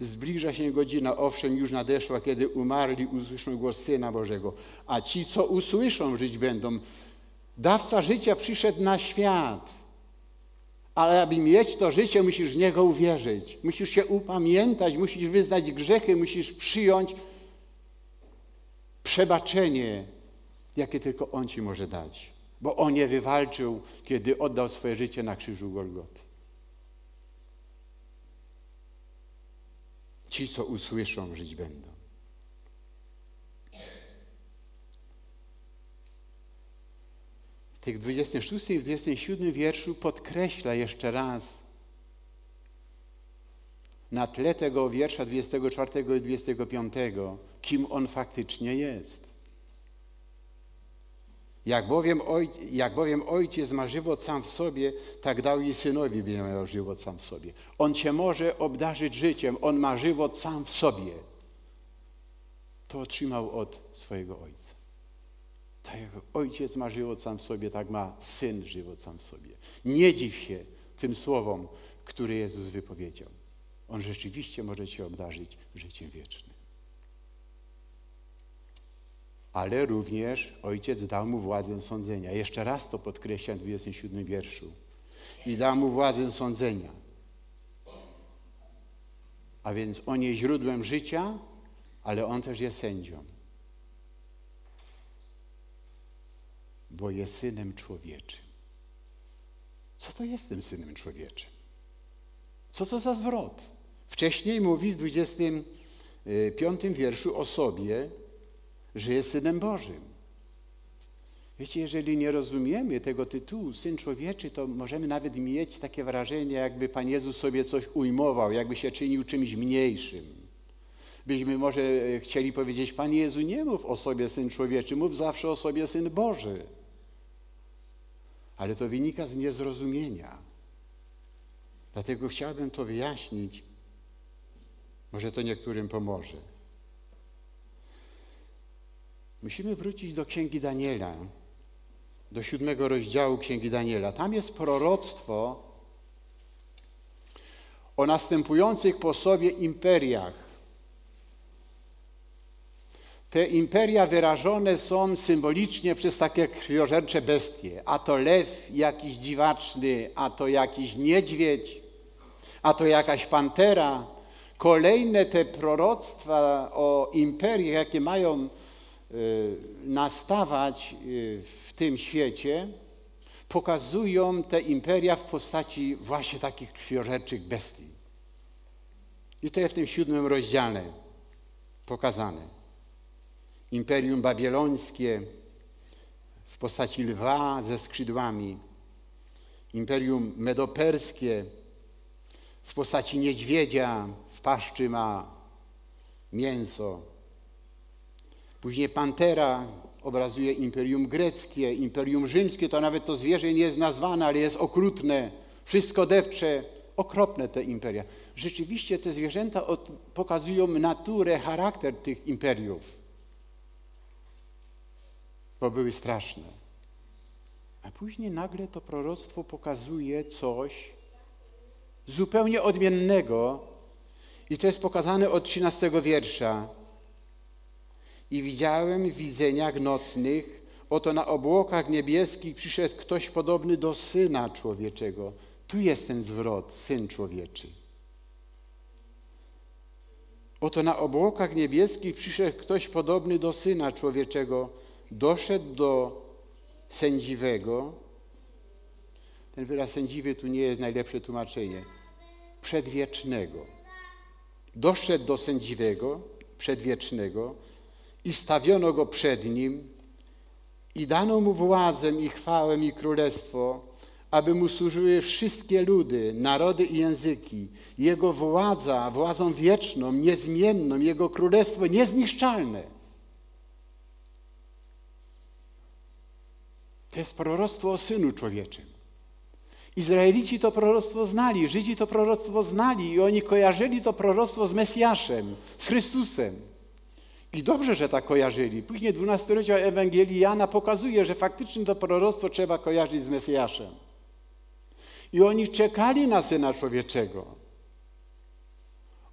A: Zbliża się godzina, owszem, już nadeszła, kiedy umarli usłyszą głos Syna Bożego, a ci, co usłyszą, żyć będą. Dawca życia przyszedł na świat, ale aby mieć to życie, musisz w Niego uwierzyć. Musisz się upamiętać, musisz wyznać grzechy, musisz przyjąć przebaczenie, jakie tylko On Ci może dać. Bo On je wywalczył, kiedy oddał swoje życie na krzyżu Golgoty. Ci, co usłyszą, żyć będą. Tych 26 i 27 wierszu podkreśla jeszcze raz na tle tego wiersza 24 i 25, kim on faktycznie jest. Jak bowiem, ojciec, jak bowiem ojciec ma żywot sam w sobie, tak dał i synowi, by miał żywot sam w sobie. On cię może obdarzyć życiem, on ma żywot sam w sobie. To otrzymał od swojego ojca. Tak jak ojciec ma żywot sam w sobie, tak ma syn żywot sam w sobie. Nie dziw się tym słowom, które Jezus wypowiedział. On rzeczywiście może cię obdarzyć życiem wiecznym ale również ojciec dał mu władzę sądzenia. Jeszcze raz to podkreślam w 27 wierszu. I dał mu władzę sądzenia. A więc on jest źródłem życia, ale on też jest sędzią. Bo jest synem człowieczym. Co to jest tym synem człowieczym? Co to za zwrot? Wcześniej mówi w 25 wierszu o sobie, że jest Synem Bożym. Wiecie, jeżeli nie rozumiemy tego tytułu Syn Człowieczy, to możemy nawet mieć takie wrażenie, jakby Pan Jezus sobie coś ujmował, jakby się czynił czymś mniejszym. Byśmy może chcieli powiedzieć, Panie Jezu, nie mów o sobie Syn Człowieczy, mów zawsze o sobie Syn Boży. Ale to wynika z niezrozumienia. Dlatego chciałbym to wyjaśnić. Może to niektórym pomoże. Musimy wrócić do Księgi Daniela, do siódmego rozdziału Księgi Daniela. Tam jest proroctwo o następujących po sobie imperiach. Te imperia wyrażone są symbolicznie przez takie krwiożercze bestie. A to lew jakiś dziwaczny, a to jakiś niedźwiedź, a to jakaś pantera. Kolejne te proroctwa o imperiach, jakie mają Y, nastawać y, w tym świecie, pokazują te imperia w postaci właśnie takich krwiożerczych bestii. I to jest w tym siódmym rozdziale pokazane. Imperium babilońskie w postaci lwa ze skrzydłami, imperium medoperskie w postaci niedźwiedzia, w paszczy ma mięso, Później pantera obrazuje imperium greckie, imperium rzymskie, to nawet to zwierzę nie jest nazwane, ale jest okrutne, wszystko depcze, okropne te imperia. Rzeczywiście te zwierzęta pokazują naturę, charakter tych imperiów. Bo były straszne. A później nagle to proroctwo pokazuje coś zupełnie odmiennego i to jest pokazane od 13 wiersza. I widziałem w widzeniach nocnych, oto na obłokach niebieskich przyszedł ktoś podobny do Syna Człowieczego. Tu jest ten zwrot, Syn Człowieczy. Oto na obłokach niebieskich przyszedł ktoś podobny do Syna Człowieczego. Doszedł do sędziwego. Ten wyraz sędziwy tu nie jest najlepsze tłumaczenie. Przedwiecznego. Doszedł do sędziwego, przedwiecznego i stawiono go przed nim i dano mu władzę i chwałę i królestwo, aby mu służyły wszystkie ludy, narody i języki. Jego władza, władzą wieczną, niezmienną, Jego królestwo niezniszczalne. To jest proroctwo o Synu Człowieczym. Izraelici to proroctwo znali, Żydzi to proroctwo znali i oni kojarzyli to proroctwo z Mesjaszem, z Chrystusem. I dobrze, że tak kojarzyli. Później 12 rozdział Ewangelii Jana pokazuje, że faktycznie to proroctwo trzeba kojarzyć z Mesjaszem. I oni czekali na Syna Człowieczego.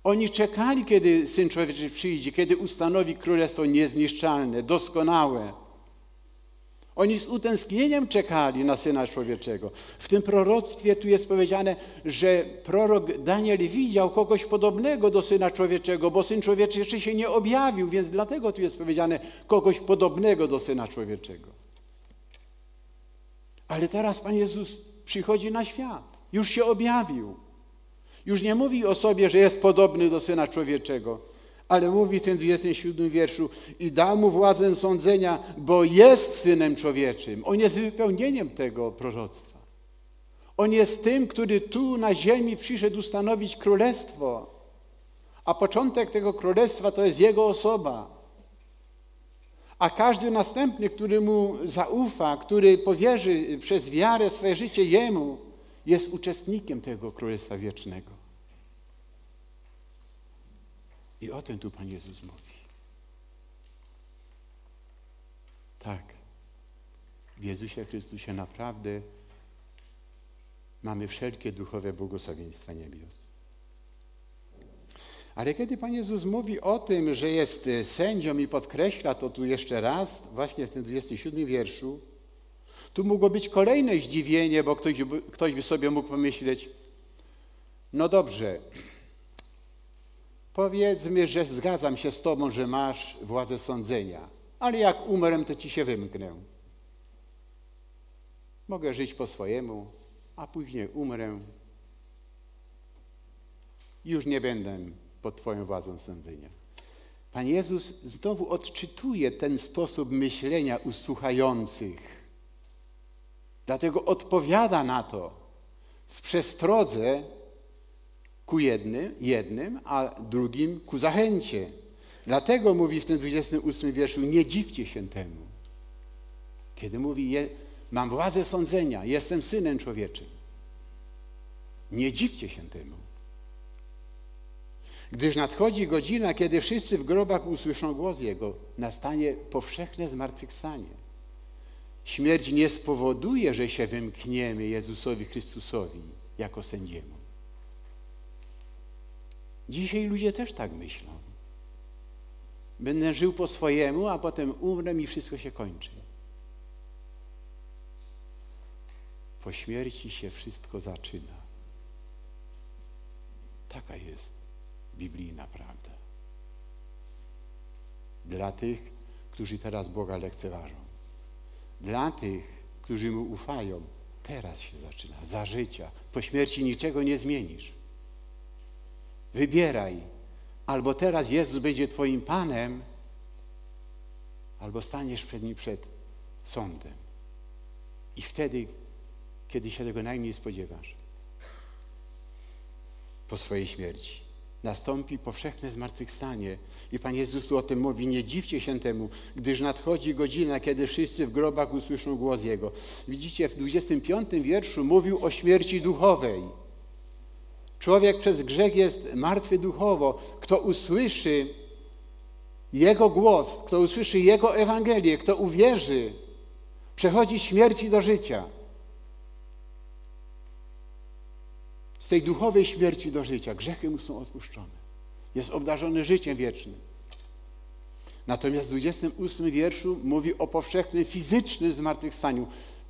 A: Oni czekali, kiedy Syn Człowieczy przyjdzie, kiedy ustanowi królestwo niezniszczalne, doskonałe. Oni z utęsknieniem czekali na Syna Człowieczego. W tym proroctwie tu jest powiedziane, że prorok Daniel widział kogoś podobnego do Syna Człowieczego, bo Syn Człowieczy jeszcze się nie objawił, więc dlatego tu jest powiedziane kogoś podobnego do Syna Człowieczego. Ale teraz Pan Jezus przychodzi na świat. Już się objawił. Już nie mówi o sobie, że jest podobny do Syna Człowieczego, ale mówi w tym 27 wierszu i dał mu władzę sądzenia, bo jest Synem Człowieczym. On jest wypełnieniem tego proroctwa. On jest tym, który tu na ziemi przyszedł ustanowić królestwo, a początek tego królestwa to jest Jego osoba. A każdy następny, który Mu zaufa, który powierzy przez wiarę swoje życie Jemu, jest uczestnikiem tego Królestwa Wiecznego. I o tym tu Pan Jezus mówi. Tak, w Jezusie Chrystusie naprawdę mamy wszelkie duchowe błogosławieństwa niebios. Ale kiedy Pan Jezus mówi o tym, że jest sędzią i podkreśla to tu jeszcze raz, właśnie w tym 27 wierszu, tu mogło być kolejne zdziwienie, bo ktoś ktoś by sobie mógł pomyśleć, no dobrze, powiedzmy, że zgadzam się z Tobą, że masz władzę sądzenia, ale jak umrę, to Ci się wymknę. Mogę żyć po swojemu, a później umrę. Już nie będę pod Twoją władzą sądzenia. Pan Jezus znowu odczytuje ten sposób myślenia u słuchających. Dlatego odpowiada na to w przestrodze ku jednym, jednym, a drugim ku zachęcie. Dlatego mówi w tym 28 wierszu, nie dziwcie się temu. Kiedy mówi, mam władzę sądzenia, jestem synem człowieczym. Nie dziwcie się temu. Gdyż nadchodzi godzina, kiedy wszyscy w grobach usłyszą głos Jego, nastanie powszechne zmartwychwstanie. Śmierć nie spowoduje, że się wymkniemy Jezusowi Chrystusowi jako sędziemu. Dzisiaj ludzie też tak myślą. Będę żył po swojemu, a potem umrę i wszystko się kończy. Po śmierci się wszystko zaczyna. Taka jest biblijna prawda. Dla tych, którzy teraz Boga lekceważą. Dla tych, którzy Mu ufają, teraz się zaczyna, za życia. Po śmierci niczego nie zmienisz. Wybieraj. Albo teraz Jezus będzie Twoim Panem, albo staniesz przed Nim przed sądem. I wtedy, kiedy się tego najmniej spodziewasz, po swojej śmierci nastąpi powszechne zmartwychwstanie. I Pan Jezus tu o tym mówi, nie dziwcie się temu, gdyż nadchodzi godzina, kiedy wszyscy w grobach usłyszą głos Jego. Widzicie, w 25 wierszu mówił o śmierci duchowej. Człowiek przez grzech jest martwy duchowo. Kto usłyszy Jego głos, kto usłyszy Jego Ewangelię, kto uwierzy, przechodzi śmierci do życia. Z tej duchowej śmierci do życia grzechy mu są odpuszczone. Jest obdarzony życiem wiecznym. Natomiast w 28 wierszu mówi o powszechnym fizycznym zmartwychwstaniu.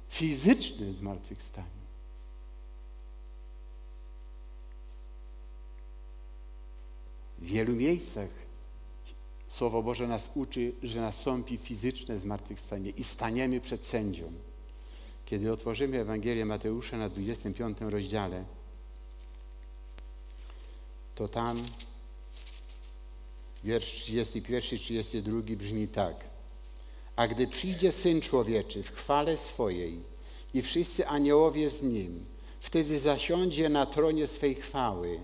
A: Fizycznym zmartwychwstaniu. W wielu miejscach Słowo Boże nas uczy, że nastąpi fizyczne zmartwychwstanie i staniemy przed sędzią. Kiedy otworzymy Ewangelię Mateusza na 25 rozdziale, to tam wiersz 31-32 brzmi tak. A gdy przyjdzie Syn Człowieczy w chwale swojej i wszyscy aniołowie z Nim, wtedy zasiądzie na tronie swej chwały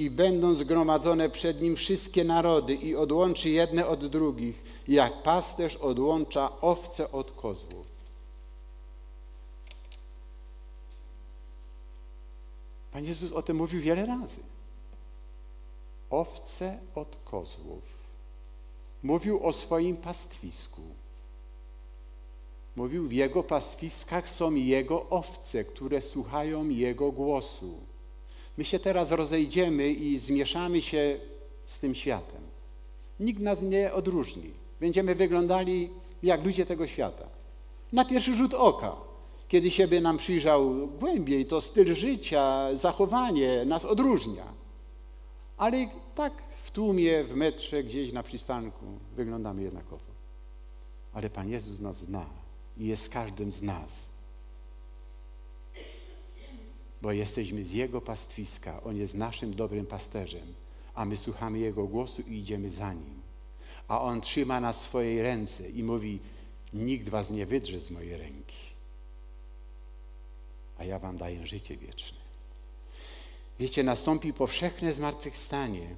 A: i będą zgromadzone przed Nim wszystkie narody i odłączy jedne od drugich, jak pasterz odłącza owce od kozłów. Pan Jezus o tym mówił wiele razy. Owce od kozłów. Mówił o swoim pastwisku. Mówił, w Jego pastwiskach są Jego owce, które słuchają Jego głosu. My się teraz rozejdziemy i zmieszamy się z tym światem. Nikt nas nie odróżni. Będziemy wyglądali jak ludzie tego świata. Na pierwszy rzut oka, kiedy siebie nam przyjrzał głębiej, to styl życia, zachowanie nas odróżnia. Ale tak w tłumie, w metrze, gdzieś na przystanku wyglądamy jednakowo. Ale Pan Jezus nas zna i jest każdym z nas bo jesteśmy z Jego pastwiska. On jest naszym dobrym pasterzem, a my słuchamy Jego głosu i idziemy za Nim. A On trzyma nas w swojej ręce i mówi, nikt was nie wydrze z mojej ręki, a ja wam daję życie wieczne. Wiecie, nastąpi powszechne zmartwychwstanie.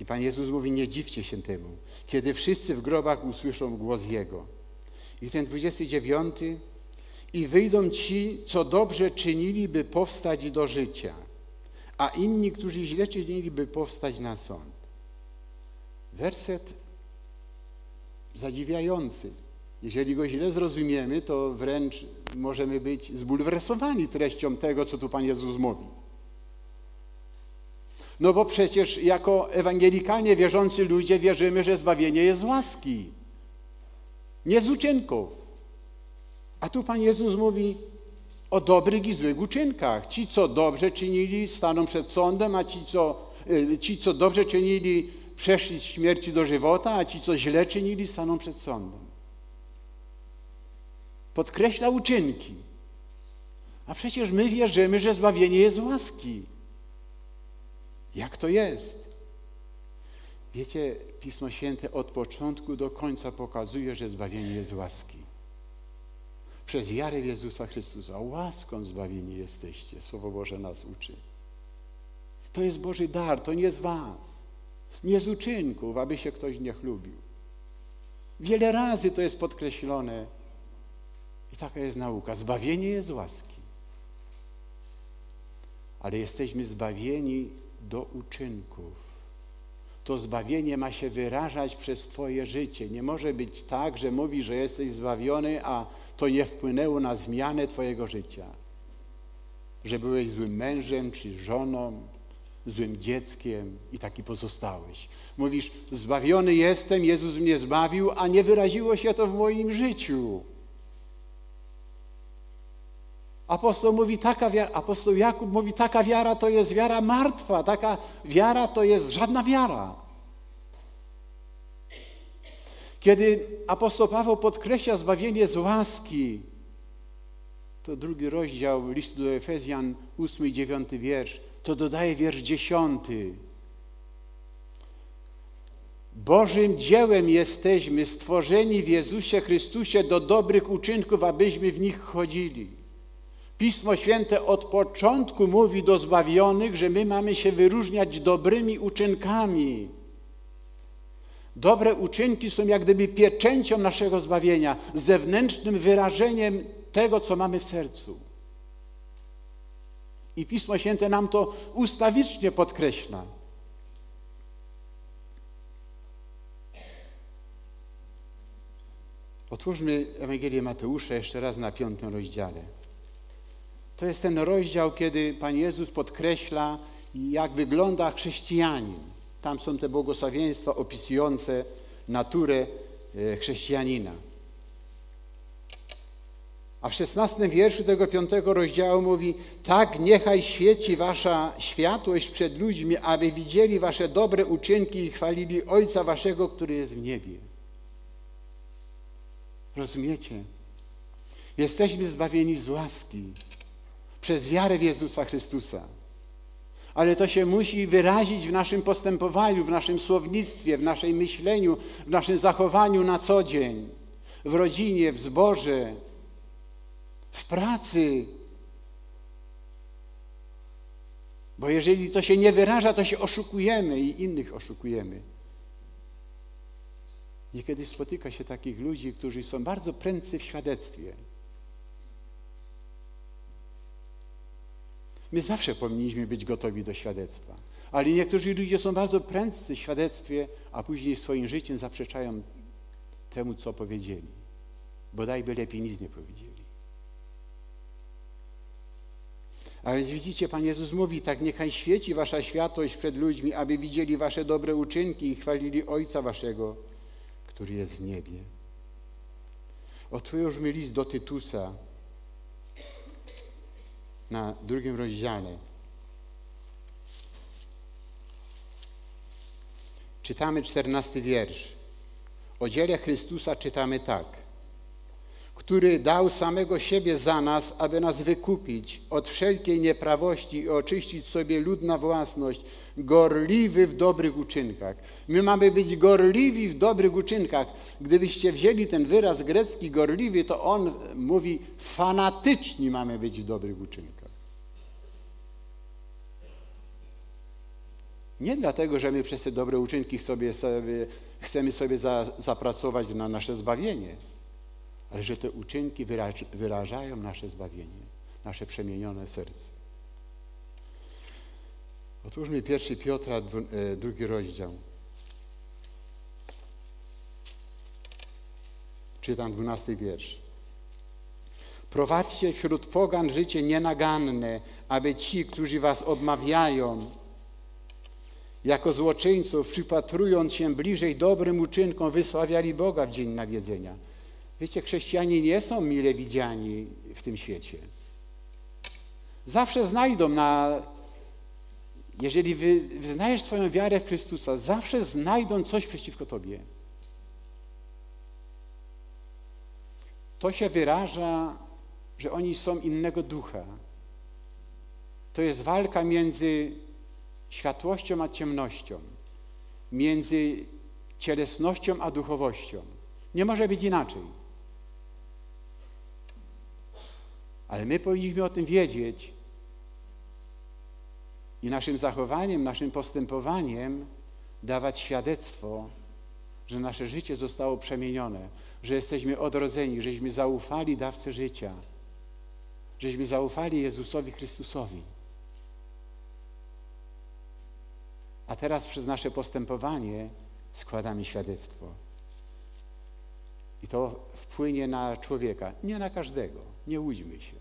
A: I Pan Jezus mówi, nie dziwcie się temu, kiedy wszyscy w grobach usłyszą głos Jego. I ten 29 i wyjdą ci, co dobrze czynili, by powstać do życia, a inni, którzy źle czynili, by powstać na sąd. Werset zadziwiający. Jeżeli go źle zrozumiemy, to wręcz możemy być zbulwersowani treścią tego, co tu Pan Jezus mówi. No bo przecież jako ewangelikalnie wierzący ludzie wierzymy, że zbawienie jest z łaski, nie z uczynków. A tu Pan Jezus mówi o dobrych i złych uczynkach. Ci, co dobrze czynili, staną przed sądem, a ci, co, y, ci, co dobrze czynili, przeszli z śmierci do żywota, a ci, co źle czynili, staną przed sądem. Podkreśla uczynki. A przecież my wierzymy, że zbawienie jest łaski. Jak to jest? Wiecie, Pismo Święte od początku do końca pokazuje, że zbawienie jest łaski przez wiarę w Jezusa Chrystusa. Łaską zbawieni jesteście. Słowo Boże nas uczy. To jest Boży dar, to nie z was. Nie z uczynków, aby się ktoś nie chlubił. Wiele razy to jest podkreślone. I taka jest nauka. Zbawienie jest łaski. Ale jesteśmy zbawieni do uczynków to zbawienie ma się wyrażać przez Twoje życie. Nie może być tak, że mówisz, że jesteś zbawiony, a to nie wpłynęło na zmianę Twojego życia. Że byłeś złym mężem czy żoną, złym dzieckiem i taki pozostałeś. Mówisz, zbawiony jestem, Jezus mnie zbawił, a nie wyraziło się to w moim życiu. Apostoł mówi, taka wiara, apostoł Jakub mówi, taka wiara to jest wiara martwa, taka wiara to jest żadna wiara. Kiedy apostoł Paweł podkreśla zbawienie z łaski, to drugi rozdział listu do Efezjan, ósmy i dziewiąty wiersz, to dodaje wiersz dziesiąty. Bożym dziełem jesteśmy stworzeni w Jezusie Chrystusie do dobrych uczynków, abyśmy w nich chodzili. Pismo Święte od początku mówi do zbawionych, że my mamy się wyróżniać dobrymi uczynkami. Dobre uczynki są jak gdyby pieczęcią naszego zbawienia, zewnętrznym wyrażeniem tego, co mamy w sercu. I Pismo Święte nam to ustawicznie podkreśla. Otwórzmy Ewangelię Mateusza jeszcze raz na piątym rozdziale. To jest ten rozdział, kiedy Pan Jezus podkreśla, jak wygląda chrześcijanin tam są te błogosławieństwa opisujące naturę e, chrześcijanina. A w szesnastym wierszu tego piątego rozdziału mówi: Tak niechaj świeci wasza światłość przed ludźmi, aby widzieli wasze dobre uczynki i chwalili Ojca waszego, który jest w niebie. Rozumiecie? Jesteśmy zbawieni z łaski przez wiarę w Jezusa Chrystusa. Ale to się musi wyrazić w naszym postępowaniu, w naszym słownictwie, w naszym myśleniu, w naszym zachowaniu na co dzień, w rodzinie, w zborze, w pracy. Bo jeżeli to się nie wyraża, to się oszukujemy i innych oszukujemy. Niekiedy spotyka się takich ludzi, którzy są bardzo prędcy w świadectwie. My zawsze powinniśmy być gotowi do świadectwa. Ale niektórzy ludzie są bardzo prędcy w świadectwie, a później swoim życiem zaprzeczają temu, co powiedzieli. Bodajby lepiej nic nie powiedzieli. A więc widzicie, Pan Jezus mówi, tak niechaj świeci wasza światłość przed ludźmi, aby widzieli wasze dobre uczynki i chwalili Ojca waszego, który jest w niebie. Otwórzmy list do Tytusa na drugim rozdziale. Czytamy czternasty wiersz. O dziele Chrystusa czytamy tak który dał samego siebie za nas, aby nas wykupić od wszelkiej nieprawości i oczyścić sobie lud na własność, gorliwy w dobrych uczynkach. My mamy być gorliwi w dobrych uczynkach. Gdybyście wzięli ten wyraz grecki gorliwy, to on mówi fanatyczni mamy być w dobrych uczynkach. Nie dlatego, że my przez te dobre uczynki sobie, sobie chcemy sobie za, zapracować na nasze zbawienie ale że te uczynki wyrażają nasze zbawienie, nasze przemienione serce. Otwórzmy pierwszy Piotra, e, drugi rozdział. Czytam dwunasty wiersz. Prowadźcie wśród pogan życie nienaganne, aby ci, którzy was odmawiają, jako złoczyńców, przypatrując się bliżej dobrym uczynkom, wysławiali Boga w dzień nawiedzenia. Wiecie, chrześcijanie nie są mile widziani w tym świecie. Zawsze znajdą na. Jeżeli wy, wyznajesz swoją wiarę w Chrystusa, zawsze znajdą coś przeciwko Tobie. To się wyraża, że oni są innego ducha. To jest walka między światłością a ciemnością, między cielesnością a duchowością. Nie może być inaczej. Ale my powinniśmy o tym wiedzieć i naszym zachowaniem, naszym postępowaniem dawać świadectwo, że nasze życie zostało przemienione, że jesteśmy odrodzeni, żeśmy zaufali dawcy życia, żeśmy zaufali Jezusowi Chrystusowi. A teraz przez nasze postępowanie składamy świadectwo. I to wpłynie na człowieka, nie na każdego, nie łudźmy się.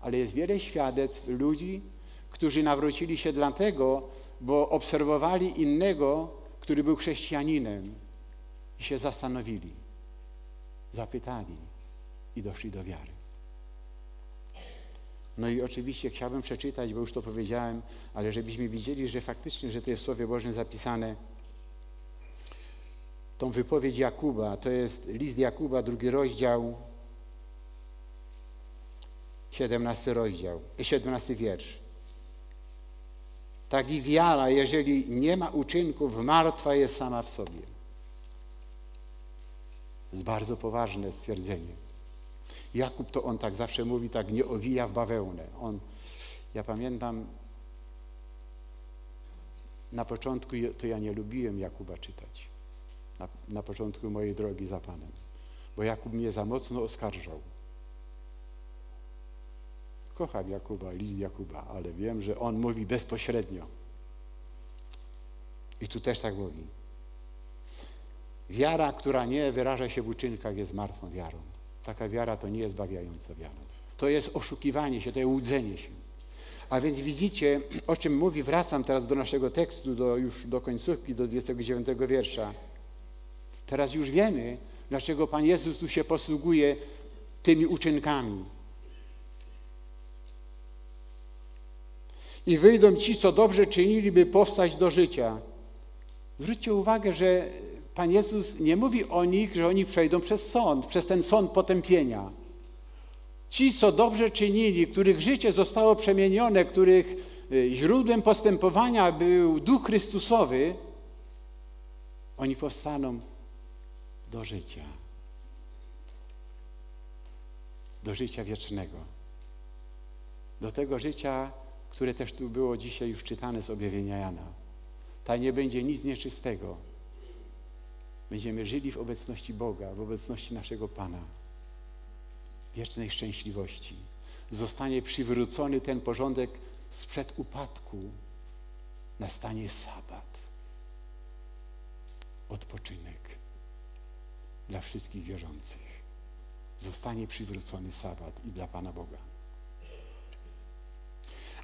A: Ale jest wiele świadectw ludzi, którzy nawrócili się dlatego, bo obserwowali innego, który był chrześcijaninem i się zastanowili, zapytali i doszli do wiary. No i oczywiście chciałbym przeczytać, bo już to powiedziałem, ale żebyśmy widzieli, że faktycznie, że to jest w Słowie Bożym zapisane, tą wypowiedź Jakuba, to jest list Jakuba, drugi rozdział, 17 rozdział, 17 wiersz. Tak i wiara, jeżeli nie ma uczynków, martwa jest sama w sobie. To jest bardzo poważne stwierdzenie. Jakub to on tak zawsze mówi, tak nie owija w bawełnę. On, ja pamiętam, na początku to ja nie lubiłem Jakuba czytać. Na, na początku mojej drogi za Panem. Bo Jakub mnie za mocno oskarżał. Kocham Jakuba, list Jakuba, ale wiem, że on mówi bezpośrednio. I tu też tak mówi. Wiara, która nie wyraża się w uczynkach, jest martwą wiarą. Taka wiara to nie jest bawiająca wiara. To jest oszukiwanie się, to jest łudzenie się. A więc widzicie, o czym mówi, wracam teraz do naszego tekstu, do, już do końcówki, do 29 wiersza. Teraz już wiemy, dlaczego Pan Jezus tu się posługuje tymi uczynkami. I wyjdą ci, co dobrze czynili, by powstać do życia. Zwróćcie uwagę, że Pan Jezus nie mówi o nich, że oni przejdą przez sąd, przez ten sąd potępienia. Ci, co dobrze czynili, których życie zostało przemienione, których y, źródłem postępowania był Duch Chrystusowy, oni powstaną do życia. Do życia wiecznego. Do tego życia, które też tu było dzisiaj już czytane z objawienia Jana. Ta nie będzie nic nieczystego. Będziemy żyli w obecności Boga, w obecności naszego Pana wiecznej szczęśliwości. Zostanie przywrócony ten porządek sprzed upadku. Nastanie sabat. Odpoczynek dla wszystkich wierzących. Zostanie przywrócony sabat i dla Pana Boga.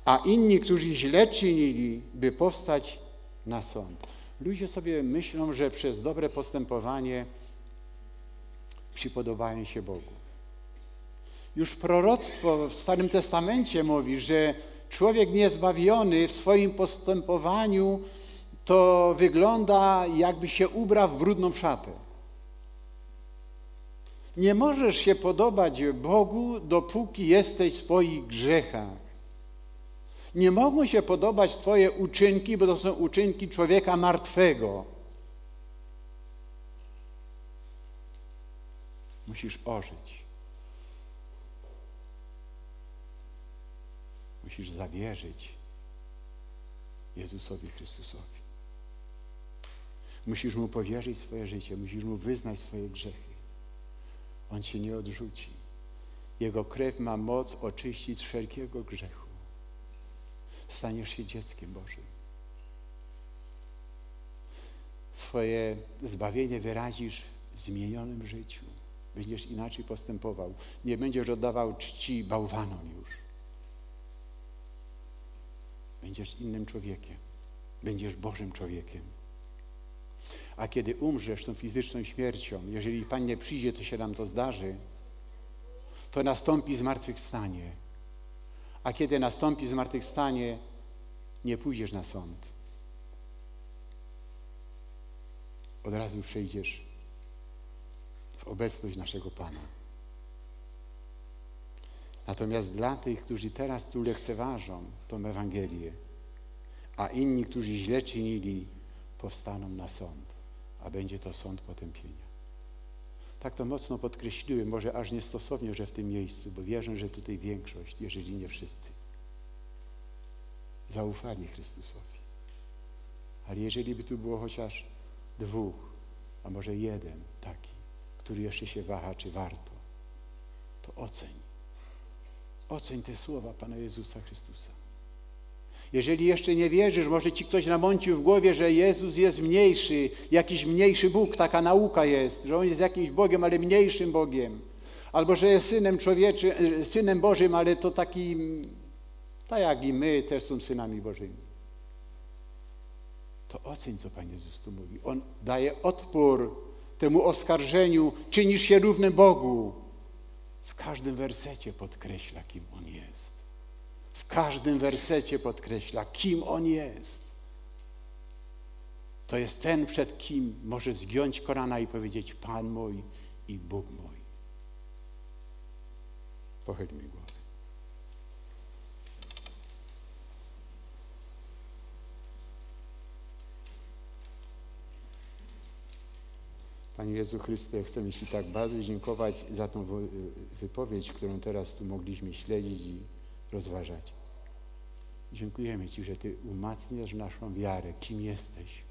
A: A inni, którzy źle czynili, by powstać na sąd. Ludzie sobie myślą, że przez dobre postępowanie przypodobają się Bogu. Już proroctwo w Starym Testamencie mówi, że człowiek niezbawiony w swoim postępowaniu to wygląda jakby się ubrał w brudną szatę. Nie możesz się podobać Bogu, dopóki jesteś w swoich grzechach. Nie mogą się podobać Twoje uczynki, bo to są uczynki człowieka martwego. Musisz ożyć. Musisz zawierzyć Jezusowi Chrystusowi. Musisz Mu powierzyć swoje życie, musisz Mu wyznać swoje grzechy. On Cię nie odrzuci. Jego krew ma moc oczyścić wszelkiego grzechu. Staniesz się dzieckiem Bożym. Swoje zbawienie wyrazisz w zmienionym życiu. Będziesz inaczej postępował. Nie będziesz oddawał czci bałwanom już Będziesz innym człowiekiem. Będziesz Bożym człowiekiem. A kiedy umrzesz tą fizyczną śmiercią, jeżeli Pan nie przyjdzie, to się nam to zdarzy, to nastąpi zmartwychwstanie. A kiedy nastąpi zmartwychwstanie, nie pójdziesz na sąd. Od razu przejdziesz w obecność naszego Pana. Natomiast dla tych, którzy teraz tu lekceważą tą Ewangelię, a inni, którzy źle czynili, powstaną na sąd, a będzie to sąd potępienia. Tak to mocno podkreśliłem, może aż niestosownie, że w tym miejscu, bo wierzę, że tutaj większość, jeżeli nie wszyscy, zaufali Chrystusowi. Ale jeżeli by tu było chociaż dwóch, a może jeden taki, który jeszcze się waha, czy warto, to oceń Oceń te słowa Pana Jezusa Chrystusa. Jeżeli jeszcze nie wierzysz, może ci ktoś namącił w głowie, że Jezus jest mniejszy, jakiś mniejszy Bóg, taka nauka jest, że On jest jakimś Bogiem, ale mniejszym Bogiem. Albo że jest Synem człowieczy, Synem Bożym, ale to taki, tak jak i my też są synami Bożymi. To oceń, co Pan Jezus tu mówi. On daje odpór temu oskarżeniu, czynisz się równy Bogu w każdym wersecie podkreśla, kim On jest. W każdym wersecie podkreśla, kim On jest. To jest ten, przed kim może zgiąć Korana i powiedzieć Pan mój i Bóg mój. Pochylmy głowy. Panie Jezu Chryste, chcemy Ci tak bardzo dziękować za tą wypowiedź, którą teraz tu mogliśmy śledzić rozważać. Dziękujemy Ci, że Ty umacniasz naszą wiarę, kim jesteś.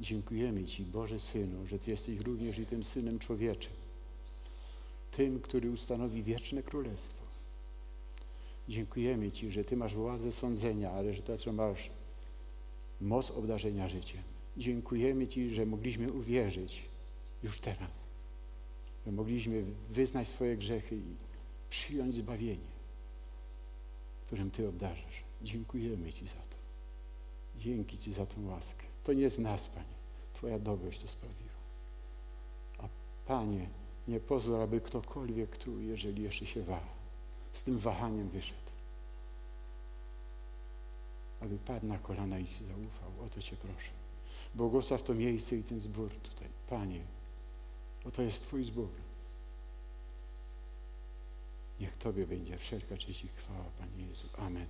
A: Dziękujemy Ci, Boże Synu, że Ty jesteś również i tym Synem Człowieczym, tym, który ustanowi wieczne królestwo. Dziękujemy Ci, że Ty masz władzę sądzenia, ale że także masz moc obdarzenia życiem. Dziękujemy Ci, że mogliśmy uwierzyć już teraz, że mogliśmy wyznać swoje grzechy i przyjąć zbawienie, którym Ty obdarzasz. Dziękujemy Ci za to. Dzięki Ci za tą łaskę. To nie z nas, Panie. Twoja dobroć to sprawiła. A Panie, nie pozwól, aby ktokolwiek tu, jeżeli jeszcze się waha, z tym wahaniem wyszedł. Aby padł na kolana i Ci zaufał. O to Cię proszę. Błogosław to miejsce i ten zbór tutaj. Panie, bo to jest Twój zbór. Niech Tobie będzie wszelka cześć i chwała, Panie Jezu. Amen.